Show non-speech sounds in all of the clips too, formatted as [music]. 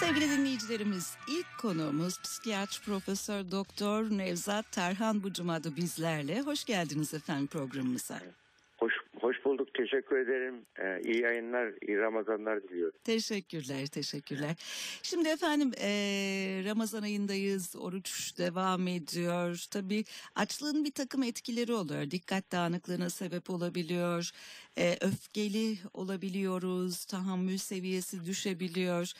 Sevgili dinleyicilerimiz ilk konuğumuz psikiyatr profesör doktor Nevzat Tarhan bu cumada bizlerle. Hoş geldiniz efendim programımıza. Hoş, hoş bulduk. Teşekkür ederim. Ee, iyi yayınlar, iyi Ramazanlar diliyorum. Teşekkürler, teşekkürler. Şimdi efendim eee, Ramazan ayındayız, oruç devam ediyor. Tabii açlığın bir takım etkileri oluyor. Dikkat dağınıklığına sebep olabiliyor. Eee, öfkeli olabiliyoruz, tahammül seviyesi düşebiliyor.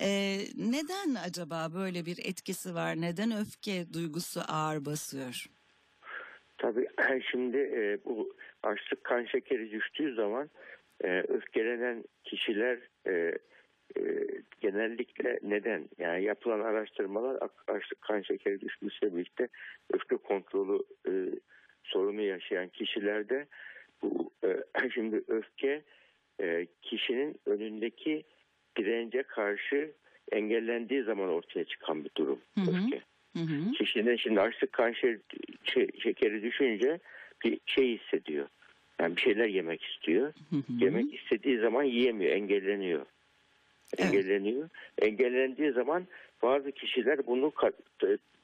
Eee, neden acaba böyle bir etkisi var? Neden öfke duygusu ağır basıyor? Tabii [clears throat] şimdi e, bu açlık kan şekeri düştüğü zaman e, öfkelenen kişiler e, e, genellikle neden? Yani yapılan araştırmalar açlık kan şekeri düşmesiyle birlikte öfke kontrolü e, sorunu yaşayan kişilerde bu e, [clears throat] şimdi öfke e, kişinin önündeki dirence karşı engellendiği zaman ortaya çıkan bir durum. Hı hı. Öfke. Hı hı. Kişinin şimdi açlık kan şe- şe- şekeri düşünce bir şey hissediyor. Yani bir şeyler yemek istiyor. Hı hı. Yemek istediği zaman yiyemiyor, engelleniyor. Evet. Engelleniyor. Engellendiği zaman bazı kişiler bunu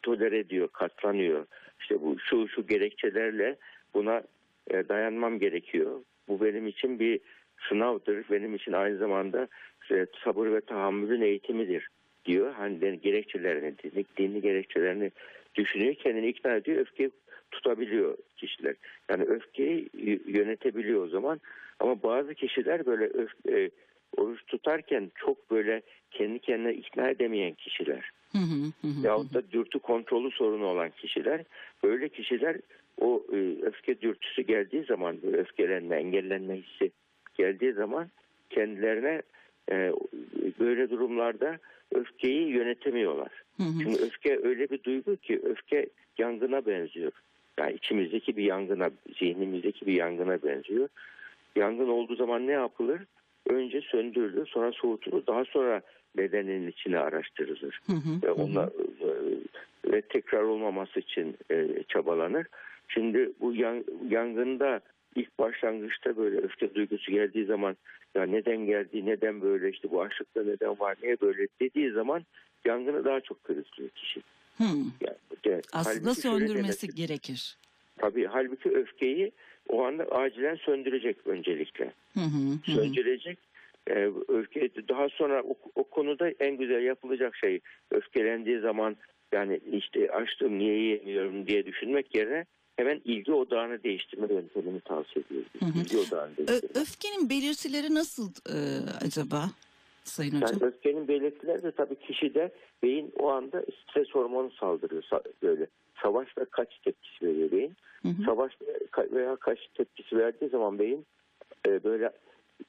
tolere ediyor, katlanıyor. İşte bu şu şu gerekçelerle buna e, dayanmam gerekiyor. Bu benim için bir sınavdır. Benim için aynı zamanda e, sabır ve tahammülün eğitimidir diyor. Hani gerekçelerini, dini, dini gerekçelerini düşünüyor. Kendini ikna ediyor. Öfke tutabiliyor kişiler. Yani öfkeyi yönetebiliyor o zaman. Ama bazı kişiler böyle öf- e, oruç tutarken çok böyle kendi kendine ikna edemeyen kişiler. Hı hı hı hı. Yahut da dürtü kontrolü sorunu olan kişiler. Böyle kişiler o e, öfke dürtüsü geldiği zaman böyle öfkelenme, engellenme hissi geldiği zaman kendilerine e, böyle durumlarda öfkeyi yönetemiyorlar. Hı hı. Çünkü öfke öyle bir duygu ki öfke yangına benziyor. Yani içimizdeki bir yangına, zihnimizdeki bir yangına benziyor. Yangın olduğu zaman ne yapılır? Önce söndürülür, sonra soğutulur, daha sonra bedenin içine araştırılır. Hı hı, Ve ona e, ve tekrar olmaması için e, çabalanır. Şimdi bu yan- yangında ilk başlangıçta böyle öfke duygusu geldiği zaman ya neden geldi, neden böyle işte bu açlıkta neden var, niye böyle dediği zaman yangını daha çok körüklüyor kişi. Hı. Yani, de- Aslında söndürmesi gerekir. Tabii halbuki öfkeyi o anda acilen söndürecek öncelikle. Hı hı. Söndürecek. Ee, öfke daha sonra o, o konuda en güzel yapılacak şey öfkelendiği zaman yani işte açtım niye yiyemiyorum diye düşünmek yerine hemen ilgi odağını değiştirme yöntemini tavsiye ediyoruz. Hı hı. İlgi odağını Ö- değiştirme. öfkenin belirtileri nasıl e, acaba Sayın Hocam? Yani öfkenin belirtileri de tabii kişide beyin o anda stres hormonu saldırıyor Sa- böyle. Savaş ve kaç tepkisi veriyor beyin. Hı hı. Savaş veya kaç tepkisi verdiği zaman beyin e, böyle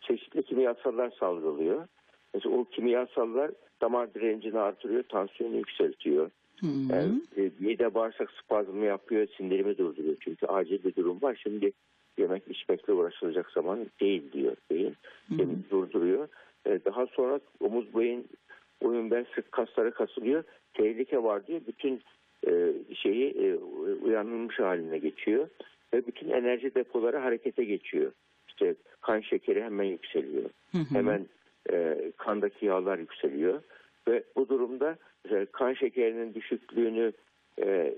çeşitli kimyasallar salgılıyor. Mesela o kimyasallar damar direncini artırıyor, tansiyonu yükseltiyor. Hı hı. Yani, e, mide bağırsak spazmı yapıyor, sindirimi durduruyor. Çünkü acil bir durum var. Şimdi yemek içmekle uğraşılacak zaman değil diyor beyin. Beyin durduruyor. E, daha sonra omuz beyin boyun bel sırt kasları kasılıyor. Tehlike var diyor. Bütün e, şeyi e, uyanılmış haline geçiyor. Ve bütün enerji depoları harekete geçiyor. İşte kan şekeri hemen yükseliyor. Hı hı. Hemen e, kandaki yağlar yükseliyor. Ve bu durumda mesela kan şekerinin düşüklüğünü e,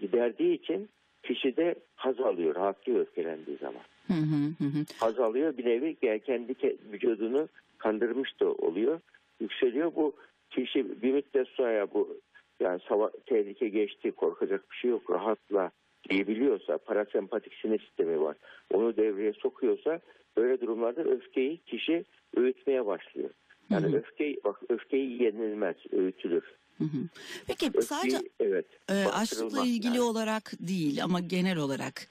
giderdiği için kişi de haz alıyor, rahatlıyor öfkelendiği zaman. Hı hı, hı. Haz alıyor bir nevi kendi ke- vücudunu kandırmış da oluyor. Yükseliyor bu kişi bir müddet sonra bu yani sava- tehlike geçti korkacak bir şey yok rahatla diyebiliyorsa parasempatik sinir sistemi var. Onu devreye sokuyorsa böyle durumlarda öfkeyi kişi öğütmeye başlıyor. Yani Hı hı. öfkeyi bak öfkeyi yenilmez, öğütülür. Hı hı. Peki Öfkeyi, sadece evet. e, açlıkla ilgili yani. olarak değil ama genel olarak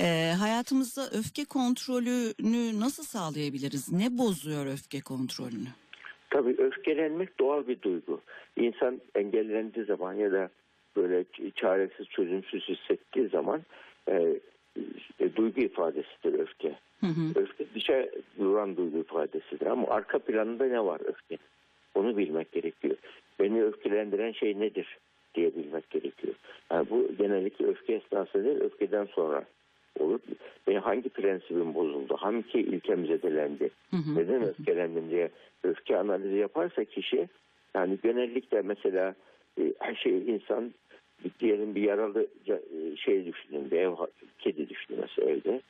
e, hayatımızda öfke kontrolünü nasıl sağlayabiliriz? Ne bozuyor öfke kontrolünü? Tabii öfkelenmek doğal bir duygu. İnsan engellendiği zaman ya da böyle çaresiz, çözümsüz hissettiği zaman e, e, duygu ifadesidir öfke. Hı hı. Öfke dışa duran duygu ifadesidir ama arka planında ne var öfke? Onu bilmek gerekiyor. Beni öfkelendiren şey nedir diye bilmek gerekiyor. Yani bu genellikle öfke esnasında değil, öfkeden sonra olur. Benim hangi prensibim bozuldu? Hangi ilkem zedelendi? Hı hı. Neden öfkelendim diye öfke analizi yaparsa kişi Yani genellikle mesela e, her şey insan diyelim bir yaralı e, şey düşünün bir ev kedi düşünün mesela evde.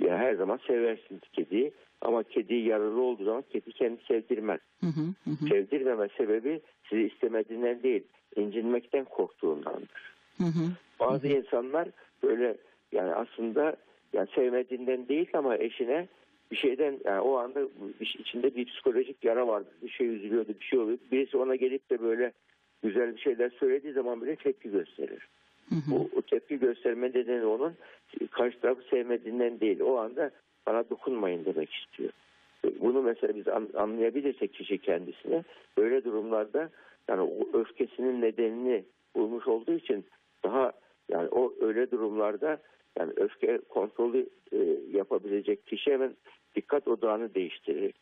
Ya her zaman seversiniz kediyi ama kedi yaralı olduğu zaman kedi kendini sevdirmez. Hı hı, hı hı, Sevdirmeme sebebi sizi istemediğinden değil, incinmekten korktuğundandır. hı hı. Bazı insanlar böyle yani aslında yani sevmediğinden değil ama eşine bir şeyden yani o anda içinde bir psikolojik yara vardı. Bir şey üzülüyordu, bir şey oluyordu. Birisi ona gelip de böyle güzel bir şeyler söylediği zaman bile tepki gösterir. Hı hı. Bu o tepki gösterme nedeni onun karşı tarafı sevmediğinden değil. O anda bana dokunmayın demek istiyor. Bunu mesela biz an- anlayabilirsek kişi kendisine böyle durumlarda yani o öfkesinin nedenini bulmuş olduğu için daha yani o öyle durumlarda yani öfke kontrolü e, yapabilecek kişi hemen dikkat odağını değiştirir.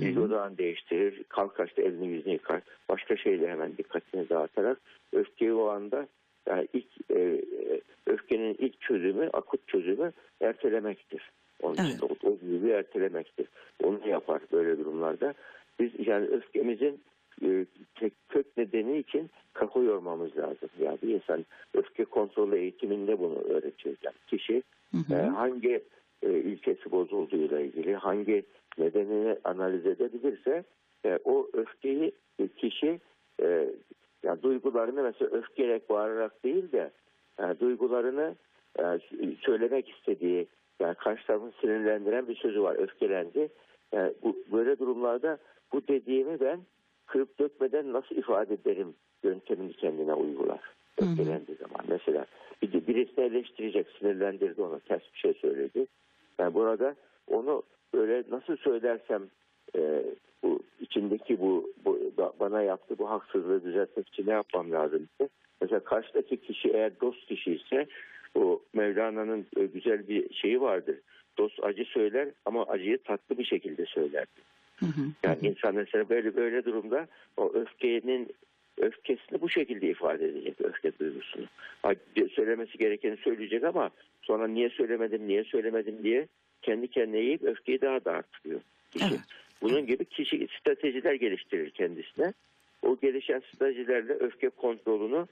İlgi odağını değiştirir. Kalkar işte elini yüzünü yıkar. Başka şeyle hemen dikkatini dağıtarak öfkeyi o anda yani ilk e, e, öfkenin ilk çözümü, akut çözümü ertelemektir. Onun Evet. için o, o duyguyu ertelemektir. Onu yapar böyle durumlarda. Biz yani öfkemizin e, tek kök nedeni için kafa yormamız lazım. Yani bir insan öfke kontrolü eğitiminde bunu öğretiyor. Yani kişi Hı hı. e, hangi e, ilkesi bozulduğuyla ilgili hangi nedenini analiz edebilirse e, o öfkeyi e, kişi e, yani duygularını mesela öfkelek bağırarak değil de e, duygularını e, söylemek istediği yani karşı tarafın sinirlendiren bir sözü var öfkelendi. Yani bu, böyle durumlarda bu dediğimi ben kırıp dökmeden nasıl ifade ederim yöntemini kendine uygular. Öfkelendiği zaman mesela bir, birisini eleştirecek sinirlendirdi ona ters bir şey söyledi. Yani burada onu böyle nasıl söylersem e, bu içindeki bu, bu bana yaptığı bu haksızlığı düzeltmek için ne yapmam lazım ise mesela karşıdaki kişi eğer dost kişi ise bu Mevlana'nın e, güzel bir şeyi vardır. Dost acı söyler ama acıyı tatlı bir şekilde söyler. Hı hı. Yani insan mesela böyle böyle durumda o öfkenin öfkesini bu şekilde ifade edecek öfke duygusunu. Söylemesi gerekeni söyleyecek ama sonra niye söylemedim niye söylemedim diye kendi kendine yiyip öfkeyi daha da artırıyor. Kişi. Evet. Bunun gibi kişi stratejiler geliştirir kendisine. O gelişen stratejilerle öfke kontrolünü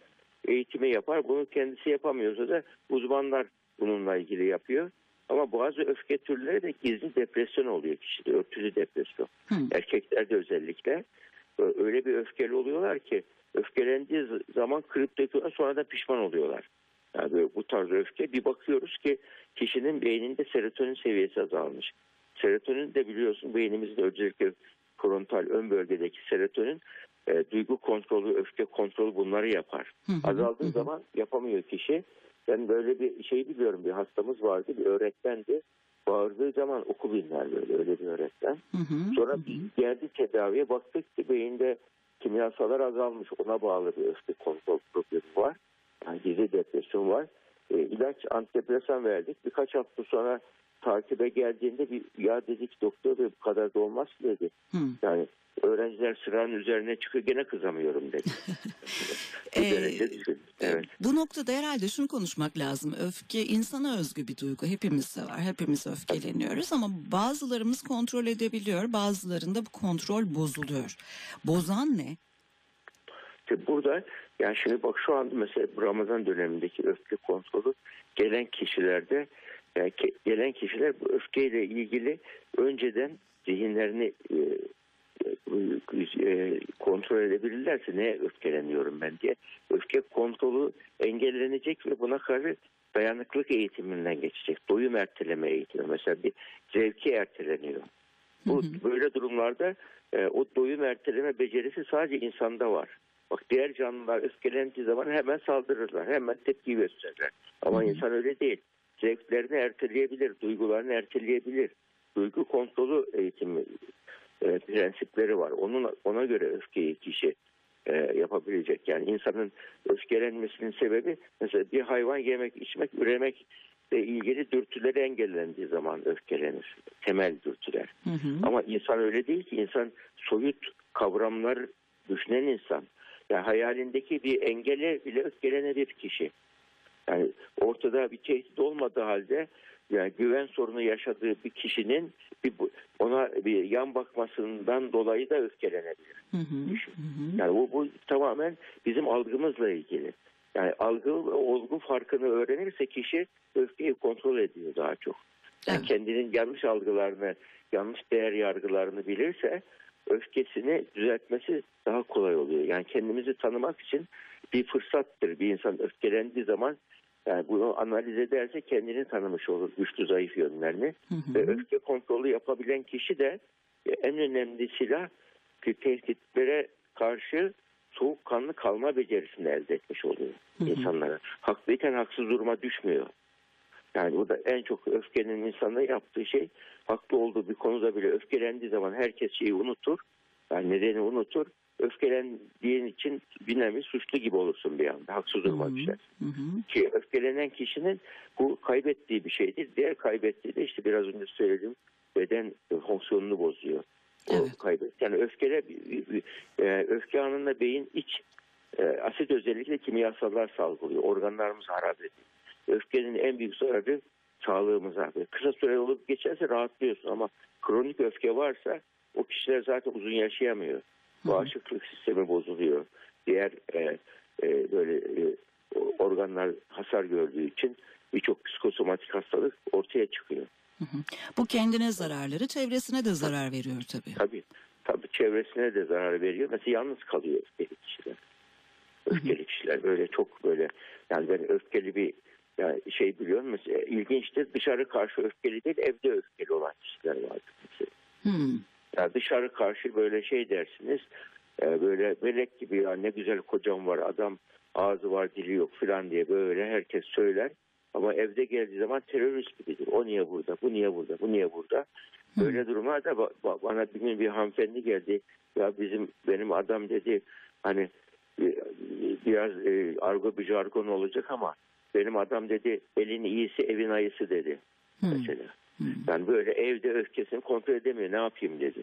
eğitimi yapar. Bunu kendisi yapamıyorsa da uzmanlar bununla ilgili yapıyor. Ama bazı öfke türleri de gizli depresyon oluyor kişide. Örtülü depresyon. Hı. Erkeklerde özellikle öyle bir öfkeli oluyorlar ki öfkelendiği zaman kırıp döküyorlar sonra da pişman oluyorlar. Yani bu tarz öfke bir bakıyoruz ki kişinin beyninde serotonin seviyesi azalmış. Serotonin de biliyorsun beynimizde özellikle frontal ön bölgedeki serotonin e, duygu kontrolü, öfke kontrolü bunları yapar. Hı hı, Azaldığı hı hı. zaman yapamıyor kişi. Ben böyle bir şey biliyorum bir hastamız vardı bir öğretmendi. Bağırdığı zaman oku binler böyle öyle bir öğretmen. Hı hı. Sonra geldi tedaviye baktık ki beyinde kimyasalar azalmış. Ona bağlı bir öfke kontrol problemi var. Yani gizli depresyon var. E, ilaç antidepresan verdik. Birkaç hafta sonra takibe geldiğinde bir ya dedik doktor bu kadar da olmaz ki dedi. Hı. Yani öğrenciler sıranın üzerine çıkıyor gene kızamıyorum dedi. [laughs] bu Ee, derece düşün. Evet. Bu noktada herhalde şunu konuşmak lazım. Öfke insana özgü bir duygu. Hepimizde var. Hepimiz öfkeleniyoruz ama bazılarımız kontrol edebiliyor. Bazılarında bu kontrol bozuluyor. Bozan ne? İşte burada yani şimdi bak şu anda mesela Ramazan dönemindeki öfke kontrolü gelen kişilerde yani gelen kişiler bu öfkeyle ilgili önceden zihinlerini e, e, e, kontrol edebilirlerse neye öfkeleniyorum ben diye öfke kontrolü engellenecek ve buna karşı dayanıklık eğitiminden geçecek. Doyum erteleme eğitimi mesela bir zevki erteleniyor. Bu Hı hı. böyle durumlarda e, o doyum erteleme becerisi sadece insanda var. Bak diğer canlılar öfkelendiği zaman hemen saldırırlar, hemen tepki gösterirler. Ama Hı hı. insan öyle değil. Zevklerini erteleyebilir, duygularını erteleyebilir. Duygu kontrolü eğitimi e, prensipleri var. Onun ona göre öfkeyi kişi e, yapabilecek. Yani insanın öfkelenmesinin sebebi mesela bir hayvan yemek, içmek, üremekle ilgili dürtüleri engellendiği zaman öfkelenir. Temel dürtüler. Hı hı. Ama insan öyle değil ki. İnsan soyut kavramlar düşünen insan. Yani hayalindeki bir engele bile öfkelenebilir kişi. Yani ortada bir tehdit olmadığı halde yani güven sorunu yaşadığı bir kişinin bir, ona bir yan bakmasından dolayı da öfkelenebilir. Hı hı. Düşün. Hı hı. Yani bu, bu tamamen bizim algımızla ilgili. Yani algı ve olgu farkını öğrenirse kişi öfkeyi kontrol ediyor daha çok. Yani Evet. kendinin yanlış algılarını, yanlış değer yargılarını bilirse öfkesini düzeltmesi daha kolay oluyor. Yani kendimizi tanımak için bir fırsattır. Bir insan öfkelendiği zaman yani bunu analiz ederse kendini tanımış olur. Güçlü zayıf yönlerini. Hı hı. Ve öfke kontrolü yapabilen kişi de e, en önemli silah tehditlere karşı soğukkanlı kalma becerisini elde etmiş oluyor Hı hı. insanlara. Haklıyken haksız duruma düşmüyor. Yani burada en çok öfkenin insana yaptığı şey haklı olduğu bir konuda bile öfkelendiği zaman herkes şeyi unutur. Yani nedeni unutur. Öfkelendiğin için bir nevi suçlu gibi olursun bir anda. Haksız Hı hı. ki öfkelenen kişinin bu kaybettiği bir şeydir. Diğer kaybettiği de işte biraz önce söylediğim beden fonksiyonunu bozuyor. O Evet. kaybet. Yani öfkele bir- e, öfke anında beyin iç e, asit özellikle kimyasallar salgılıyor. Organlarımız harap ediyor. Öfkenin en büyük zararı sağlığımıza. Kısa süre olup geçerse rahatlıyorsun ama kronik öfke varsa o kişiler zaten uzun yaşayamıyor. Bağışıklık sistemi bozuluyor. Diğer e, e, böyle e, organlar hasar gördüğü için birçok psikosomatik hastalık ortaya çıkıyor. Hı hı. Bu kendine zararları çevresine de zarar veriyor tabii. Tabii, tabii çevresine de zarar veriyor. Mesela yalnız kalıyor öfkeli kişiler. Öfkeli kişiler böyle çok böyle yani ben öfkeli bir yani şey biliyorum mesela ilginçtir dışarı karşı öfkeli değil evde öfkeli olan kişiler vardır mesela. Hı. Yani dışarı karşı böyle şey dersiniz e, böyle melek gibi ya ne güzel kocam var adam ağzı var dili yok falan diye böyle herkes söyler. Ama evde geldiği zaman terörist gibidir. O niye burada, bu niye burada, bu niye burada. Böyle durumlarda ba- ba- bana bir gün bir hanımefendi geldi. Ya bizim benim adam dedi hani e, biraz e, argo bir jargon olacak ama benim adam dedi elin iyisi evin ayısı dedi Hı. mesela. Yani böyle evde öfkesini kontrol edemiyor. Ne yapayım dedi.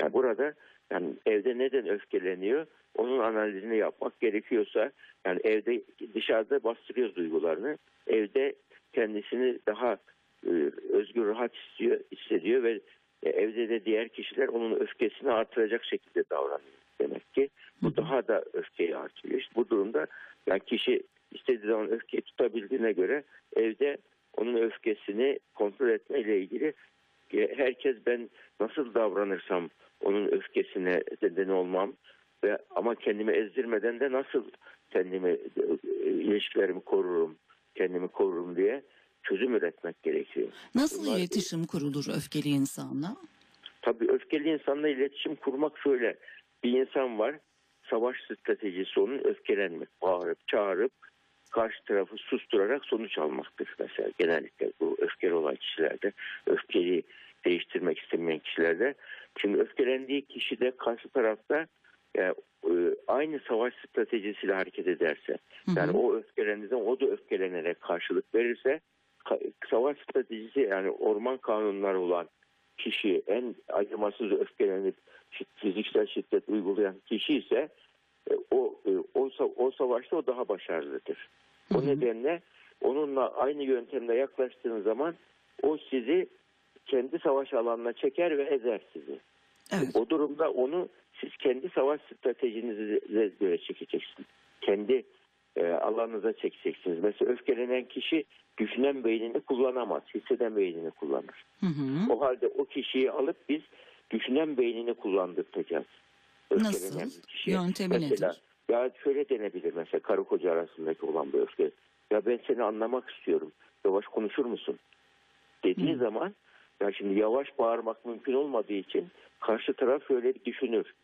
Yani burada yani evde neden öfkeleniyor? Onun analizini yapmak gerekiyorsa yani evde dışarıda bastırıyoruz duygularını. Evde kendisini daha e, özgür rahat istiyor, hissediyor ve e, evde de diğer kişiler onun öfkesini artıracak şekilde davranıyor. Demek ki bu daha da öfkeyi artırıyor. İşte bu durumda yani kişi istediği zaman öfkeyi tutabildiğine göre evde onun öfkesini kontrol etmeyle ilgili e, herkes ben nasıl davranırsam onun öfkesine neden olmam ve ama kendimi ezdirmeden de nasıl kendimi e, e, ilişkilerimi korurum, kendimi korurum diye çözüm üretmek gerekiyor. Nasıl Bunlar- iletişim kurulur öfkeli insanla? Tabii öfkeli insanla iletişim kurmak şöyle. Bir insan var, savaş stratejisi onun öfkelenmek, bağırıp çağırıp karşı tarafı susturarak sonuç almaktır. Mesela genellikle bu öfkeli olan kişilerde, öfkeli değiştirmek istemeyen kişilerde. Şimdi öfkelendiği kişi de karşı tarafta e, e, aynı savaş stratejisiyle hareket ederse, Hı hı. yani o öfkelendiğinde o da öfkelenerek karşılık verirse, savaş stratejisi yani orman kanunları olan kişi en acımasız öfkelenip fiziksel şiddet uygulayan kişi ise e, o o, o savaşta o daha başarılıdır. O hı. nedenle onunla aynı yöntemle yaklaştığınız zaman o sizi kendi savaş alanına çeker ve ezer sizi. Evet. O durumda onu siz kendi savaş stratejinize göre çekeceksiniz. Kendi e, alanınıza çekeceksiniz. Mesela öfkelenen kişi düşünen beynini kullanamaz. Hisseden beynini kullanır. Hı hı. O halde o kişiyi alıp biz düşünen beynini kullandırtacağız. Nasıl? Öfkelenen kişiye. Yöntemi mesela, nedir? Ya şöyle denebilir mesela karı koca arasındaki olan bir öfke. Ya ben seni anlamak istiyorum. Yavaş konuşur musun? Dediği Hı. zaman ya şimdi yavaş bağırmak mümkün olmadığı için karşı taraf şöyle düşünür.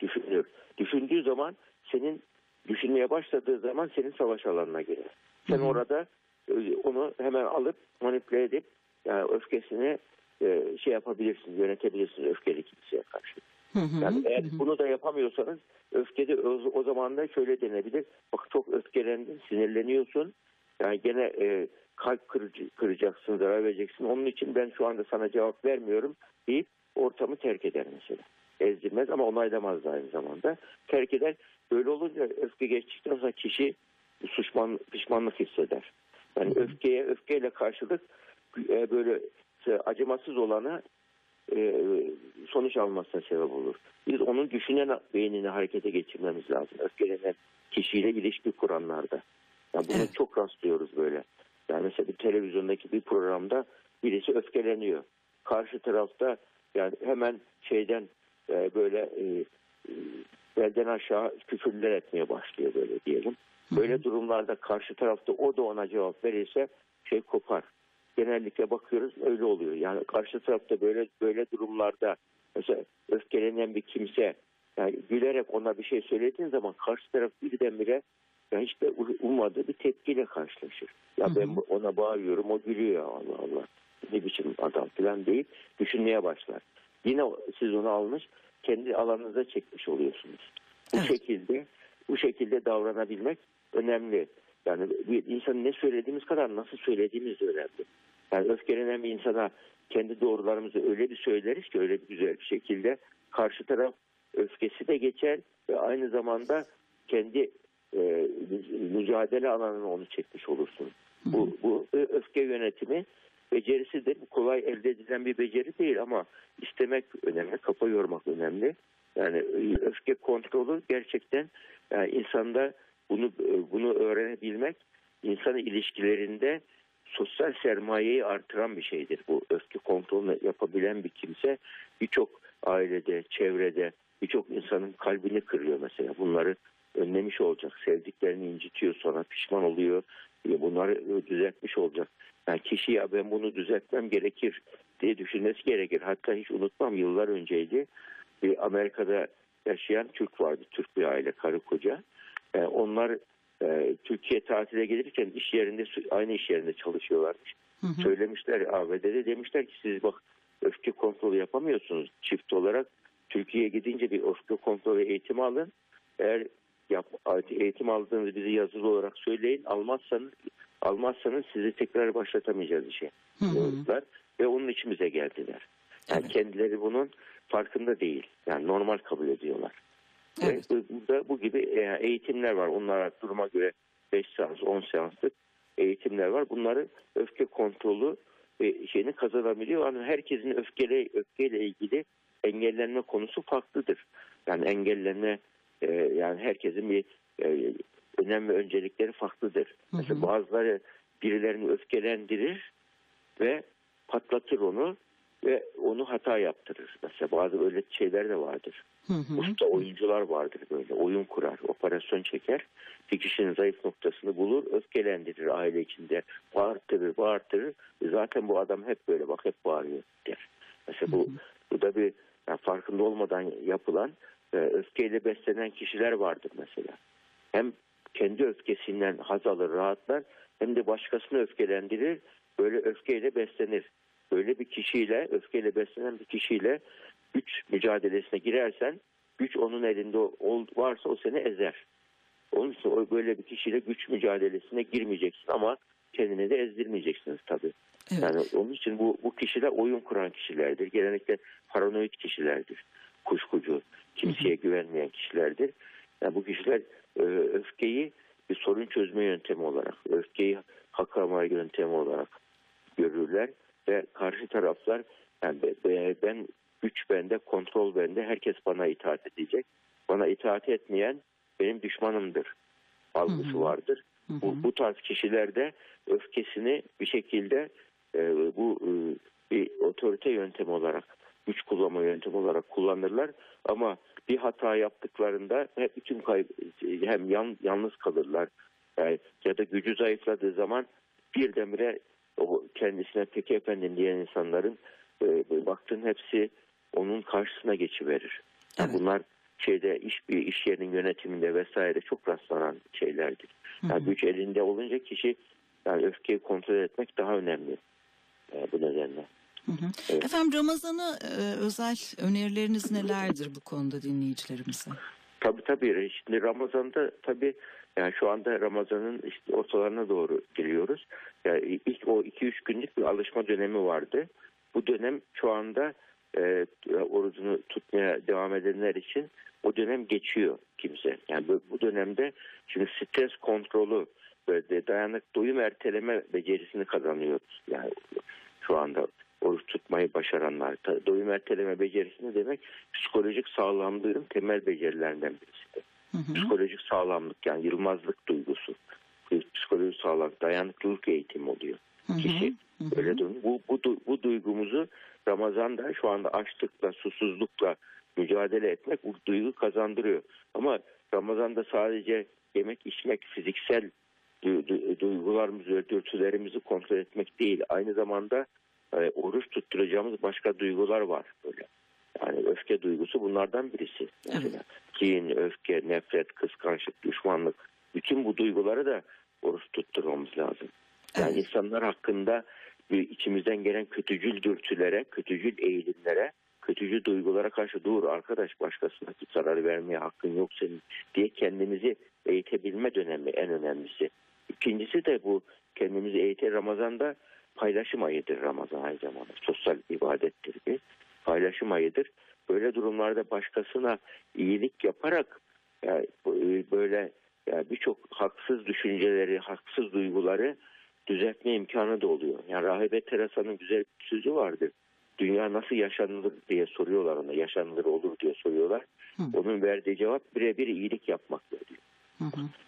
Düşünür. Düşündüğü zaman senin düşünmeye başladığı zaman senin savaş alanına girer. Sen Hı hı. orada e, onu hemen alıp manipüle edip yani öfkesini e, şey yapabilirsin, yönetebilirsin öfkeli kimseye karşı. Hı hı. Yani eğer Hı hı. bunu da yapamıyorsanız öfkede o, o zaman da şöyle denebilir. Bak çok öfkelendin, sinirleniyorsun. Yani gene e, kalp kırıcı, kıracaksın, zarar vereceksin. Onun için ben şu anda sana cevap vermiyorum deyip ortamı terk eder mesela. Ezdirmez ama onaylamaz da aynı zamanda. Terk eder. Böyle olunca öfke geçtikten sonra kişi suçman, pişmanlık hisseder. Yani öfkeye öfkeyle karşılık e, böyle acımasız olana e, sonuç almasına sebep olur. Biz onun düşünen beynini harekete geçirmemiz lazım. Öfkelenen kişiyle ilişki kuranlarda. Yani bunu Evet. çok rastlıyoruz böyle. Yani mesela bir televizyondaki bir programda birisi öfkeleniyor. Karşı tarafta yani hemen şeyden e, böyle e, e, belden aşağı küfürler etmeye başlıyor böyle diyelim. Böyle durumlarda karşı tarafta o da ona cevap verirse şey kopar. Genellikle bakıyoruz öyle oluyor. Yani karşı tarafta böyle böyle durumlarda mesela öfkelenen bir kimse yani gülerek ona bir şey söylediğin zaman karşı taraf birdenbire ya hiç de ummadığı bir tepkiyle karşılaşır. Ya ben ona bağırıyorum o gülüyor Allah Allah. Ne biçim adam falan deyip düşünmeye başlar. Yine siz onu almış kendi alanınıza çekmiş oluyorsunuz. Bu Evet. şekilde bu şekilde davranabilmek önemli. Yani bir insanın ne söylediğimiz kadar nasıl söylediğimiz de önemli. Yani öfkelenen bir insana kendi doğrularımızı öyle bir söyleriz ki öyle bir güzel bir şekilde karşı taraf öfkesi de geçer ve aynı zamanda kendi e, mücadele alanına onu çekmiş olursun. Bu, bu öfke yönetimi becerisidir. Bu kolay elde edilen bir beceri değil ama istemek önemli, kafa yormak önemli. Yani öfke kontrolü gerçekten yani insanda bunu bunu öğrenebilmek insan ilişkilerinde sosyal sermayeyi artıran bir şeydir. Bu öfke kontrolünü yapabilen bir kimse birçok ailede, çevrede birçok insanın kalbini kırıyor mesela. Bunları önlemiş olacak. Sevdiklerini incitiyor sonra pişman oluyor. E, Bunları düzeltmiş olacak. Yani kişi ya ben bunu düzeltmem gerekir diye düşünmesi gerekir. Hatta hiç unutmam yıllar önceydi. Bir Amerika'da yaşayan Türk vardı. Türk bir aile karı koca. E, onlar e, Türkiye tatile gelirken iş yerinde aynı iş yerinde çalışıyorlarmış. Hı hı. Söylemişler ABD'de demişler ki siz bak öfke kontrolü yapamıyorsunuz çift olarak. Türkiye'ye gidince bir öfke kontrolü eğitimi alın. Eğer yap, eğitim aldığınızı bize yazılı olarak söyleyin. Almazsanız almazsanız sizi tekrar başlatamayacağız işe. Hı. Ve onun için bize geldiler. Yani Evet. kendileri bunun farkında değil. Yani normal kabul ediyorlar. Evet. Ve bu- burada bu gibi e, eğitimler var. Onlara duruma göre 5 seans, 10 seanslık eğitimler var. Bunları öfke kontrolü e, şeyini kazanabiliyor. Yani herkesin öfkeyle, öfkeyle ilgili engellenme konusu farklıdır. Yani engellenme e, yani herkesin bir önem ve öncelikleri farklıdır. Hı hı. Mesela bazıları birilerini öfkelendirir ve patlatır onu ve onu hata yaptırır. Mesela bazı öyle şeyler de vardır. Hı hı. Usta oyuncular vardır böyle. Oyun kurar, operasyon çeker. Bir kişinin zayıf noktasını bulur, öfkelendirir aile içinde. Bağırtırır, bağırtırır. E Zaten bu adam hep böyle bak hep bağırıyor der. Mesela bu, bu da bir yani farkında olmadan yapılan e, öfkeyle beslenen kişiler vardır mesela. Hem kendi öfkesinden haz alır, rahatlar hem de başkasını öfkelendirir. Böyle öfkeyle beslenir. Böyle bir kişiyle, öfkeyle beslenen bir kişiyle güç mücadelesine girersen güç onun elinde ol, varsa o seni ezer. Onun için o böyle bir kişiyle güç mücadelesine girmeyeceksin ama kendini de ezdirmeyeceksiniz tabii. Evet. Yani onun için bu, bu kişiler oyun kuran kişilerdir. Genellikle paranoid kişilerdir. Kuşkucu, kimseye güvenmeyen kişilerdir. Yani bu kişiler e, öfkeyi bir sorun çözme yöntemi olarak, öfkeyi hak arama yöntemi olarak görürler ve karşı taraflar yani be- be- ben güç bende, kontrol bende, herkes bana itaat edecek. Bana itaat etmeyen benim düşmanımdır algısı Hı hı. vardır. Hı hı. Bu, bu tarz kişiler de öfkesini bir şekilde e, bu e, bir otorite yöntemi olarak, güç kullanma yöntemi olarak kullanırlar. Ama bir hata yaptıklarında hep bütün kay hem yan, yalnız kalırlar. Yani, ya da gücü zayıfladığı zaman birdenbire o kendisine peki efendim diyen insanların e, baktığın hepsi onun karşısına geçiverir. Yani Evet. Bunlar şeyde iş bir iş yerinin yönetiminde vesaire çok rastlanan şeylerdir. Yani güç elinde olunca kişi yani öfkeyi kontrol etmek daha önemli. E, bu nedenle. Hı hı. Evet. Efendim Ramazan'a e, özel önerileriniz nelerdir bu konuda dinleyicilerimize? Tabii tabii. Şimdi Ramazan'da tabii yani şu anda Ramazan'ın işte ortalarına doğru giriyoruz. Yani ilk o 2-3 günlük bir alışma dönemi vardı. Bu dönem şu anda e, orucunu tutmaya devam edenler için o dönem geçiyor kimse. Yani bu, bu dönemde şimdi stres kontrolü böyle dayanık doyum erteleme becerisini kazanıyoruz. Yani şu anda oruç tutmayı başaranlar. Doyum erteleme becerisi ne demek? Psikolojik sağlamlığın temel becerilerinden birisi. Hı hı. Psikolojik sağlamlık yani yılmazlık duygusu. Psikolojik sağlamlık, dayanıklılık eğitimi oluyor Hı hı. kişi. Hı hı. Öyle durum. Bu, bu, bu duygumuzu Ramazan'da şu anda açlıkla, susuzlukla mücadele etmek bu duygu kazandırıyor. Ama Ramazan'da sadece yemek, içmek, fiziksel du- du- duygularımızı dürtülerimizi kontrol etmek değil. Aynı zamanda e, oruç tutturacağımız başka duygular var böyle. Yani öfke duygusu bunlardan birisi. Mesela kin, öfke, nefret, kıskançlık, düşmanlık. Bütün bu duyguları da oruç tutturmamız lazım. Yani Evet. insanlar hakkında içimizden gelen kötücül dürtülere, kötücül eğilimlere, kötücül duygulara karşı dur arkadaş başkasına zarar vermeye hakkın yok senin diye kendimizi eğitebilme dönemi en önemlisi. İkincisi de bu kendimizi eğite Ramazan'da paylaşım ayıdır Ramazan aynı zamanda. Sosyal ibadettir bir paylaşım ayıdır. Böyle durumlarda başkasına iyilik yaparak yani böyle yani birçok haksız düşünceleri, haksız duyguları düzeltme imkanı da oluyor. Yani Rahibe Teresa'nın güzel bir sözü vardır. Dünya nasıl yaşanılır diye soruyorlar ona. Yaşanılır olur diye soruyorlar. Hı. Onun verdiği cevap birebir iyilik yapmaktır diyor.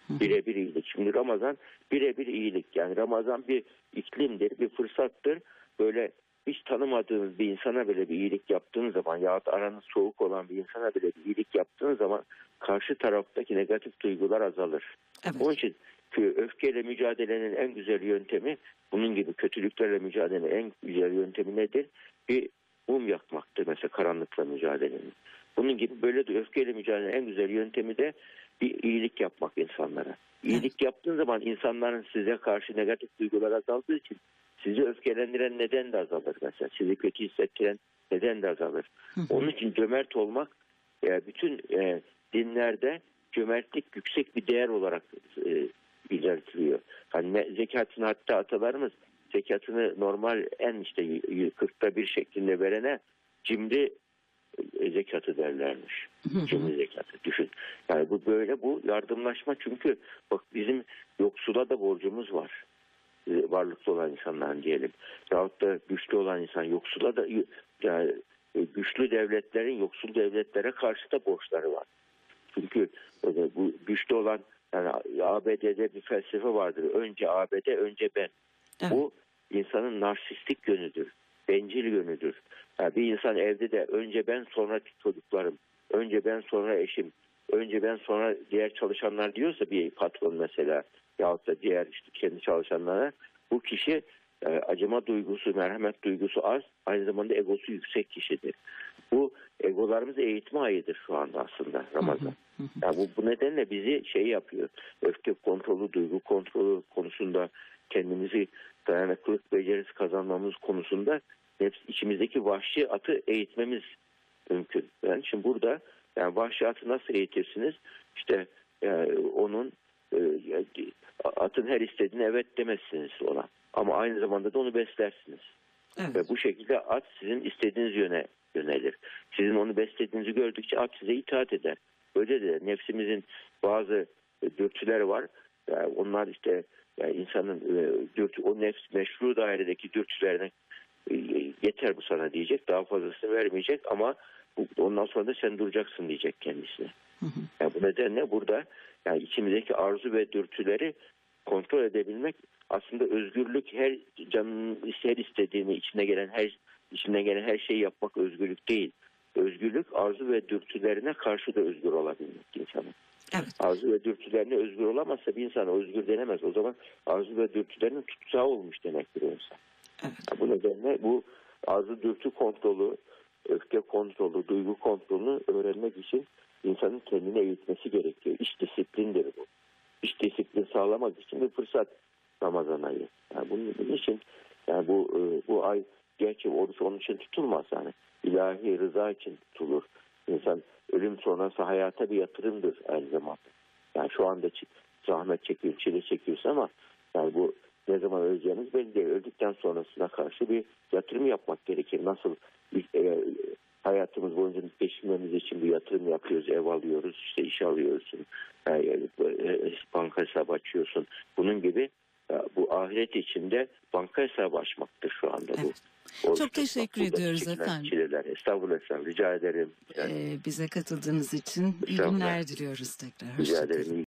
Birebir iyilik. Şimdi Ramazan birebir iyilik. Yani Ramazan bir iklimdir, bir fırsattır. Böyle hiç tanımadığınız bir insana bile bir iyilik yaptığınız zaman yahut aranız soğuk olan bir insana bile bir iyilik yaptığınız zaman karşı taraftaki negatif duygular azalır. Onun Evet. için kö- öfkeyle mücadelenin en güzel yöntemi bunun gibi kötülüklerle mücadelenin en güzel yöntemi nedir? Bir mum yakmaktır mesela karanlıkla mücadelenin. Bunun gibi böyle de öfkeyle mücadelenin en güzel yöntemi de bir iyilik yapmak insanlara. İyilik yaptığın zaman insanların size karşı negatif duygular azaldığı için sizi öfkelendiren neden de azalır mesela. Sizi kötü hissettiren neden de azalır. Onun için cömert olmak e, bütün e, dinlerde cömertlik yüksek bir değer olarak belirtiliyor. Hani ne- zekatını hatta atalarımız zekatını normal en işte y- y- kırkta bir şeklinde verene cimri e, zekatı derlermiş. Cimri zekatı düşün. Yani bu böyle bu yardımlaşma çünkü bak bizim yoksula da borcumuz var. E, Varlıklı olan insanların diyelim. Yahut da güçlü olan insan yoksula da yani e, güçlü devletlerin yoksul devletlere karşı da borçları var. Çünkü bu güçlü olan yani ABD'de bir felsefe vardır. Önce ABD, önce ben. Evet. Bu insanın narsistik yönüdür. Bencil yönüdür. Yani bir insan evde de önce ben sonra çocuklarım. Önce ben sonra eşim. Önce ben sonra diğer çalışanlar diyorsa bir patron mesela yahut da diğer işte kendi çalışanlara bu kişi e, acıma duygusu, merhamet duygusu az. Aynı zamanda egosu yüksek kişidir. Bu egolarımızı eğitme ayıdır şu anda aslında Ramazan. Hı. Yani bu, bu nedenle bizi şey yapıyor. Öfke kontrolü, duygu kontrolü konusunda kendimizi dayanıklılık becerisi kazanmamız konusunda hepsi içimizdeki vahşi atı eğitmemiz mümkün. Yani şimdi burada yani vahşi atı nasıl eğitirsiniz? İşte yani onun e, atın her istediğine evet demezsiniz ona. Ama aynı zamanda da onu beslersiniz. Evet. Ve bu şekilde at sizin istediğiniz yöne yönelir. Sizin onu beslediğinizi gördükçe at size itaat eder. Böyle de nefsimizin bazı e, dürtüleri var. Yani onlar işte yani insanın e, dürtü, o nefs meşru dairedeki dürtülerine e, yeter bu sana diyecek. Daha fazlasını vermeyecek ama ondan sonra da sen duracaksın diyecek kendisine. Hı hı. Yani bu nedenle burada yani içimizdeki arzu ve dürtüleri kontrol edebilmek aslında özgürlük her canın her istediğini içine gelen her içine gelen her şeyi yapmak özgürlük değil. Özgürlük arzu ve dürtülerine karşı da özgür olabilmek insanın. Evet. Arzu ve dürtülerine özgür olamazsa bir insan özgür denemez. O zaman arzu ve dürtülerinin tutsağı olmuş demektir o insan. Evet. Bu nedenle bu arzu dürtü kontrolü, öfke kontrolü, duygu kontrolünü öğrenmek için insanın kendini eğitmesi gerekiyor. İş disiplindir bu. İş disiplin sağlamak için bir fırsat Ramazan ayı. Yani bunun, bunun için yani bu e, bu ay gerçi oruç onun için tutulmaz yani. İlahi rıza için tutulur. İnsan ölüm sonrası hayata bir yatırımdır aynı zamanda. Yani şu anda zahmet çekiyor, çile çekiyorsun ama yani bu ne zaman öleceğimiz belli değil. Öldükten sonrasına karşı bir yatırım yapmak gerekir. Nasıl e, hayatımız boyunca geçirmemiz için bir yatırım yapıyoruz, ev alıyoruz, işte iş alıyorsun, e, e, banka hesabı açıyorsun. Bunun gibi e, bu ahiret içinde banka hesabı açmaktır şu anda bu. Evet. Oruç Çok teşekkür ediyoruz çekilen efendim. Çileler. Estağfurullah efendim. Rica ederim. Ee, bize katıldığınız için iyi günler diliyoruz tekrar. Rica ederim.